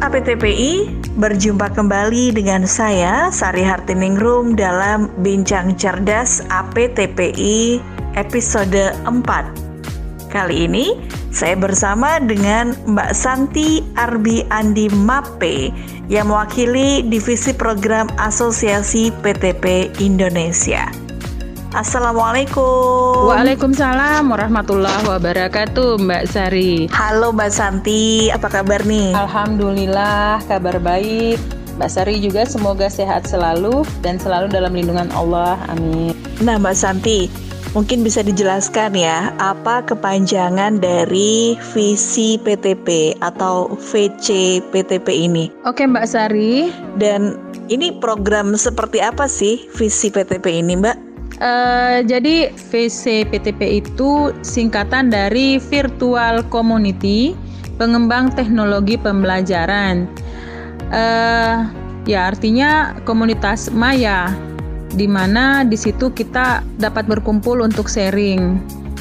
APTPI, berjumpa kembali dengan saya Sari Hartiningrum dalam Bincang Cerdas APTPI episode 4. Kali ini saya bersama dengan Mbak Santi Arbi Andi Mape yang mewakili Divisi Program Asosiasi PTP Indonesia. Assalamualaikum. Waalaikumsalam warahmatullahi wabarakatuh, Mbak Sari. Halo Mbak Santi, apa kabar nih? Alhamdulillah, kabar baik. Mbak Sari juga semoga sehat selalu dan selalu dalam lindungan Allah. Amin. Nah, Mbak Santi, mungkin bisa dijelaskan ya, apa kepanjangan dari visi PTP atau VC PTP ini? Oke, Mbak Sari. Dan ini program seperti apa sih visi PTP ini, Mbak? Uh, jadi VCPTP itu singkatan dari Virtual Community Pengembang Teknologi Pembelajaran. Uh, ya artinya komunitas maya, di mana di situ kita dapat berkumpul untuk sharing.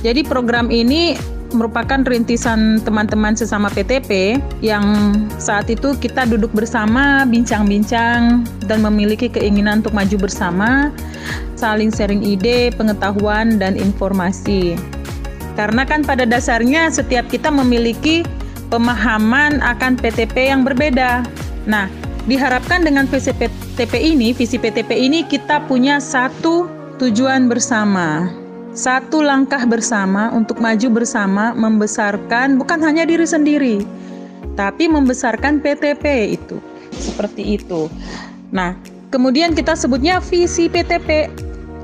Jadi program ini merupakan rintisan teman-teman sesama PTP yang saat itu kita duduk bersama, bincang-bincang, dan memiliki keinginan untuk maju bersama, saling sharing ide, pengetahuan, dan informasi. Karena kan pada dasarnya setiap kita memiliki pemahaman akan PTP yang berbeda. Nah, diharapkan dengan visi PTP ini, visi PTP ini kita punya satu tujuan bersama satu langkah bersama untuk maju bersama membesarkan bukan hanya diri sendiri, tapi membesarkan PTP itu. Seperti itu. Nah, kemudian kita sebutnya visi PTP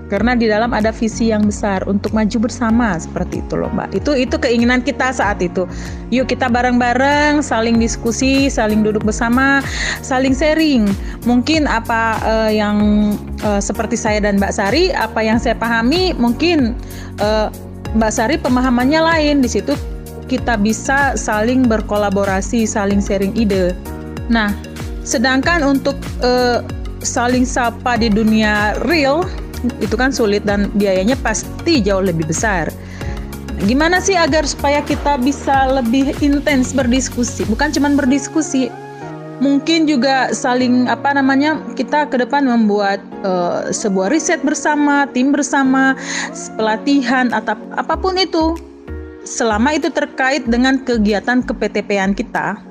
karena di dalam ada visi yang besar untuk maju bersama seperti itu loh mbak. Itu itu keinginan kita saat itu. Yuk kita bareng-bareng saling diskusi saling duduk bersama saling sharing. Mungkin apa uh, yang uh, seperti saya dan mbak Sari apa yang saya pahami mungkin uh, mbak Sari pemahamannya lain. Di situ kita bisa saling berkolaborasi saling sharing ide. Nah sedangkan untuk uh, saling sapa di dunia real itu kan sulit dan biayanya pasti jauh lebih besar. Gimana sih agar supaya kita bisa lebih intens berdiskusi? Bukan cuma berdiskusi, mungkin juga saling apa namanya kita ke depan membuat uh, sebuah riset bersama, tim bersama, pelatihan atau apa pun itu. Selama itu terkait dengan kegiatan keptp kita.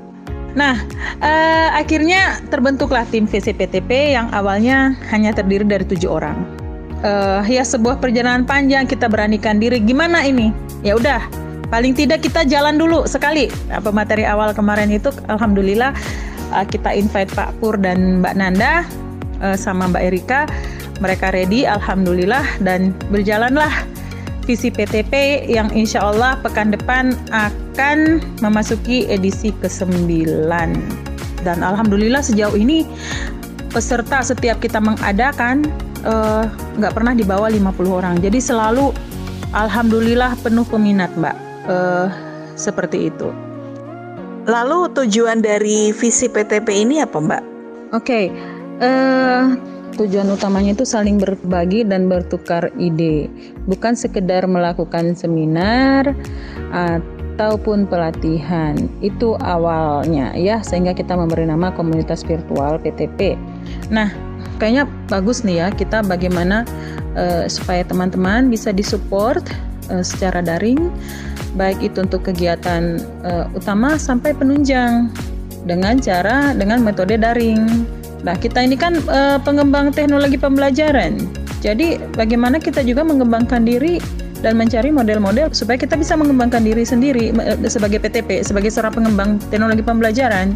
Nah, uh, akhirnya terbentuklah tim VCPTP yang awalnya hanya terdiri dari tujuh orang uh, ya sebuah perjalanan panjang kita beranikan diri. Gimana ini? Ya udah paling tidak kita jalan dulu sekali. Apa materi awal kemarin itu alhamdulillah uh, kita invite Pak Pur dan Mbak Nanda uh, sama Mbak Erika. Mereka ready alhamdulillah dan berjalanlah. Visi PTP yang insya Allah pekan depan akan memasuki edisi ke-9 dan alhamdulillah sejauh ini peserta setiap kita mengadakan nggak uh, pernah di bawah 50 orang. Jadi selalu alhamdulillah penuh peminat, Mbak. Uh, seperti itu. Lalu tujuan dari visi PTP ini apa, Mbak? Oke. Okay. Uh, eh, tujuan utamanya itu saling berbagi dan bertukar ide, bukan sekedar melakukan seminar ataupun pelatihan. Itu awalnya ya, sehingga kita memberi nama komunitas virtual PTP. Nah, kayaknya bagus nih ya kita bagaimana uh, supaya teman-teman bisa disupport uh, secara daring baik itu untuk kegiatan uh, utama sampai penunjang dengan cara dengan metode daring. Nah, kita ini kan uh, pengembang teknologi pembelajaran. Jadi, bagaimana kita juga mengembangkan diri dan mencari model-model supaya kita bisa mengembangkan diri sendiri sebagai PTP, sebagai seorang pengembang teknologi pembelajaran.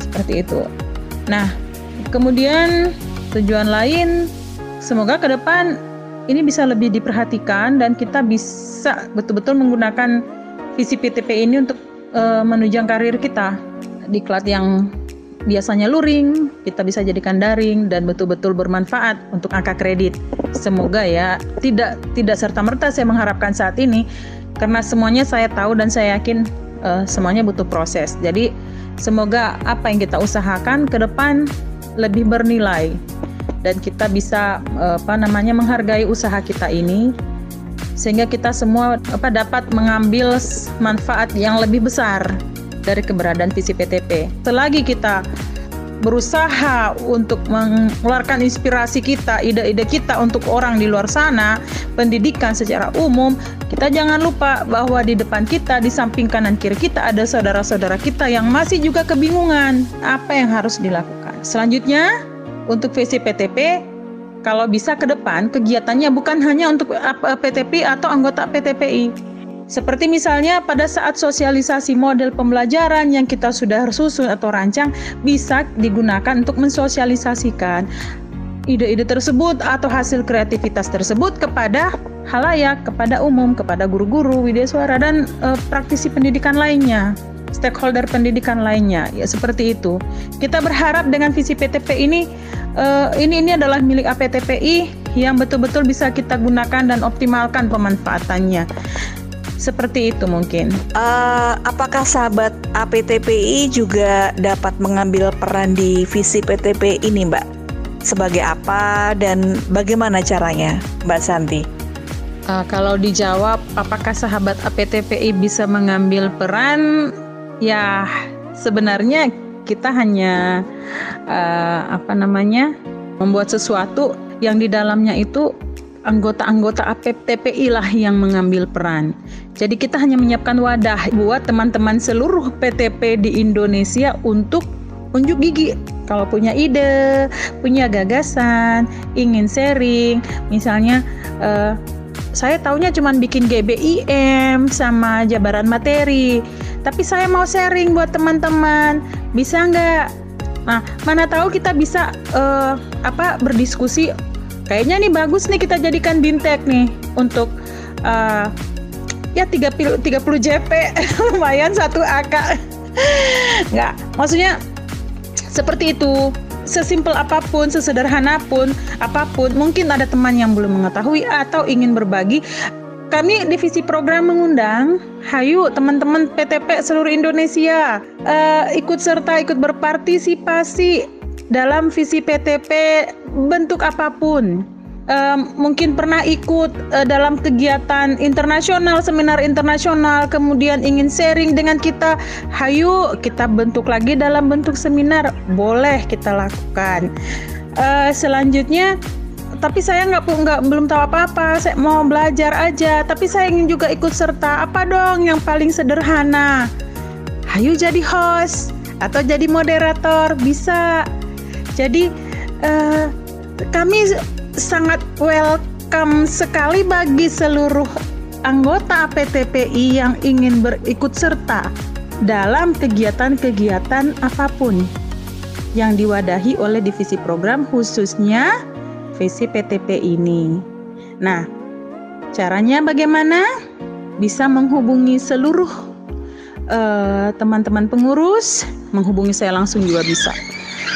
Seperti itu. Nah, Kemudian tujuan lain semoga ke depan ini bisa lebih diperhatikan dan kita bisa betul-betul menggunakan visi PTP ini untuk uh, menunjang karir kita. Diklat yang biasanya luring, kita bisa jadikan daring dan betul-betul bermanfaat untuk angka kredit. Semoga ya, tidak tidak serta-merta saya mengharapkan saat ini karena semuanya saya tahu dan saya yakin uh, semuanya butuh proses. Jadi semoga apa yang kita usahakan ke depan lebih bernilai dan kita bisa apa namanya menghargai usaha kita ini sehingga kita semua apa dapat mengambil manfaat yang lebih besar dari keberadaan visi PTP. Selagi kita berusaha untuk mengeluarkan inspirasi kita, ide-ide kita untuk orang di luar sana, pendidikan secara umum, kita jangan lupa bahwa di depan kita, di samping kanan kiri kita ada saudara-saudara kita yang masih juga kebingungan apa yang harus dilakukan. Selanjutnya, untuk visi PTP, kalau bisa ke depan kegiatannya bukan hanya untuk PTP atau anggota PTPI, seperti misalnya pada saat sosialisasi model pembelajaran yang kita sudah susun atau rancang bisa digunakan untuk mensosialisasikan ide-ide tersebut atau hasil kreativitas tersebut kepada halayak, kepada umum, kepada guru-guru, widya suara dan e, praktisi pendidikan lainnya stakeholder pendidikan lainnya ya seperti itu kita berharap dengan visi PTP ini uh, ini ini adalah milik APTPI yang betul-betul bisa kita gunakan dan optimalkan pemanfaatannya seperti itu mungkin. Uh, apakah sahabat APTPI juga dapat mengambil peran di visi PTP ini, Mbak? Sebagai apa dan bagaimana caranya, Mbak Santi? Uh, kalau dijawab, apakah sahabat APTPI bisa mengambil peran? Ya, sebenarnya kita hanya uh, apa namanya membuat sesuatu yang di dalamnya itu anggota-anggota APTPI lah yang mengambil peran. Jadi kita hanya menyiapkan wadah buat teman-teman seluruh PTP di Indonesia untuk unjuk gigi. Kalau punya ide, punya gagasan, ingin sharing, misalnya uh, saya taunya cuma bikin GBIM sama jabaran materi, tapi saya mau sharing buat teman-teman, bisa nggak? Nah, mana tahu kita bisa uh, apa berdiskusi. Kayaknya nih bagus nih kita jadikan bintek nih untuk uh, ya 30 30 JP lumayan satu AK nggak. Maksudnya seperti itu. Sesimpel apa pun, sesederhana pun, apa pun, mungkin ada teman yang belum mengetahui atau ingin berbagi. Kami divisi program mengundang, hayu teman-teman PTP seluruh Indonesia uh, ikut serta, ikut berpartisipasi dalam visi PTP bentuk apa pun. Um, mungkin pernah ikut uh, dalam kegiatan internasional, seminar internasional, kemudian ingin sharing dengan kita, hayu kita bentuk lagi dalam bentuk seminar, boleh kita lakukan. Uh, selanjutnya, tapi saya nggak nggak belum tahu apa-apa, saya mau belajar aja, tapi saya ingin juga ikut serta. Apa dong yang paling sederhana? Hayu jadi host atau jadi moderator bisa. Jadi uh, kami sangat welcome sekali bagi seluruh anggota PTPI yang ingin berikut serta dalam kegiatan-kegiatan apa pun yang diwadahi oleh divisi program khususnya visi PTP ini. Nah, caranya bagaimana? Bisa menghubungi seluruh eh, teman-teman uh, pengurus, menghubungi saya langsung juga bisa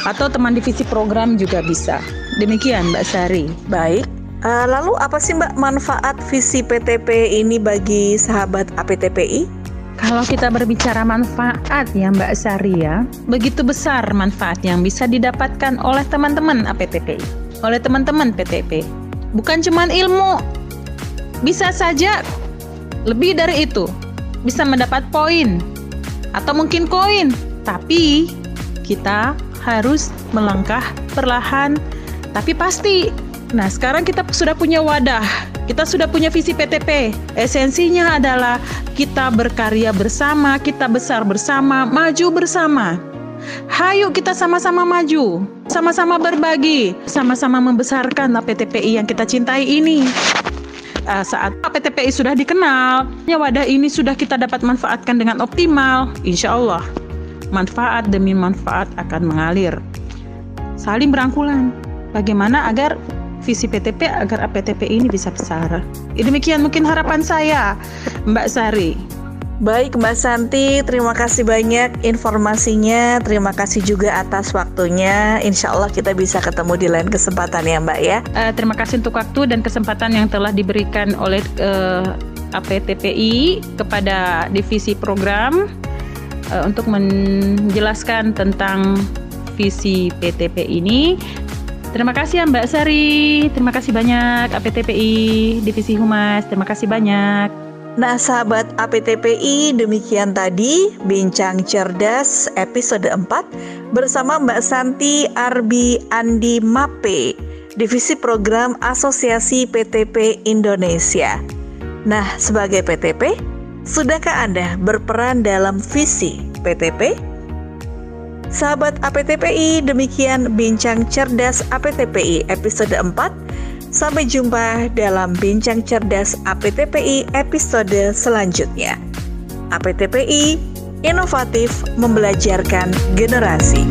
atau teman divisi program juga bisa. Demikian Mbak Sari. Baik. Uh, lalu apa sih Mbak manfaat visi PTP ini bagi sahabat APTPI? Kalau kita berbicara manfaat ya Mbak Sari ya, begitu besar manfaat yang bisa didapatkan oleh teman-teman APTPI, oleh teman-teman PTP. Bukan cuma ilmu, bisa saja lebih dari itu, bisa mendapat poin atau mungkin koin, tapi kita harus melangkah perlahan tapi pasti. Nah, sekarang kita sudah punya wadah, kita sudah punya visi PTP. Esensinya adalah kita berkarya bersama, kita besar bersama, maju bersama. Hayu kita sama-sama maju, sama-sama berbagi, sama-sama membesarkan PTPI yang kita cintai ini. Uh, saat PTPI sudah dikenal, ya wadah ini sudah kita dapat manfaatkan dengan optimal, insya Allah manfaat demi manfaat akan mengalir. Saling berangkulan. Bagaimana agar visi PTP agar APTP ini bisa besar. Demikian mungkin harapan saya, Mbak Sari. Baik Mbak Santi, terima kasih banyak informasinya, terima kasih juga atas waktunya. Insya Allah kita bisa ketemu di lain kesempatan ya Mbak ya. Uh, terima kasih untuk waktu dan kesempatan yang telah diberikan oleh uh, eh, APTPI kepada divisi program uh, untuk menjelaskan tentang visi PTP ini. Terima kasih ya Mbak Sari, terima kasih banyak APTPI Divisi Humas, terima kasih banyak. Nah, sahabat APTPI, demikian tadi Bincang Cerdas episode 4 bersama Mbak Santi Arbi Andi Mape, Divisi Program Asosiasi PTP Indonesia. Nah, sebagai PTP, sudahkah Anda berperan dalam visi PTP? Sahabat APTPI, demikian Bincang Cerdas APTPI episode 4 Sampai jumpa dalam Bincang Cerdas APTPI episode selanjutnya. APTPI, inovatif membelajarkan generasi.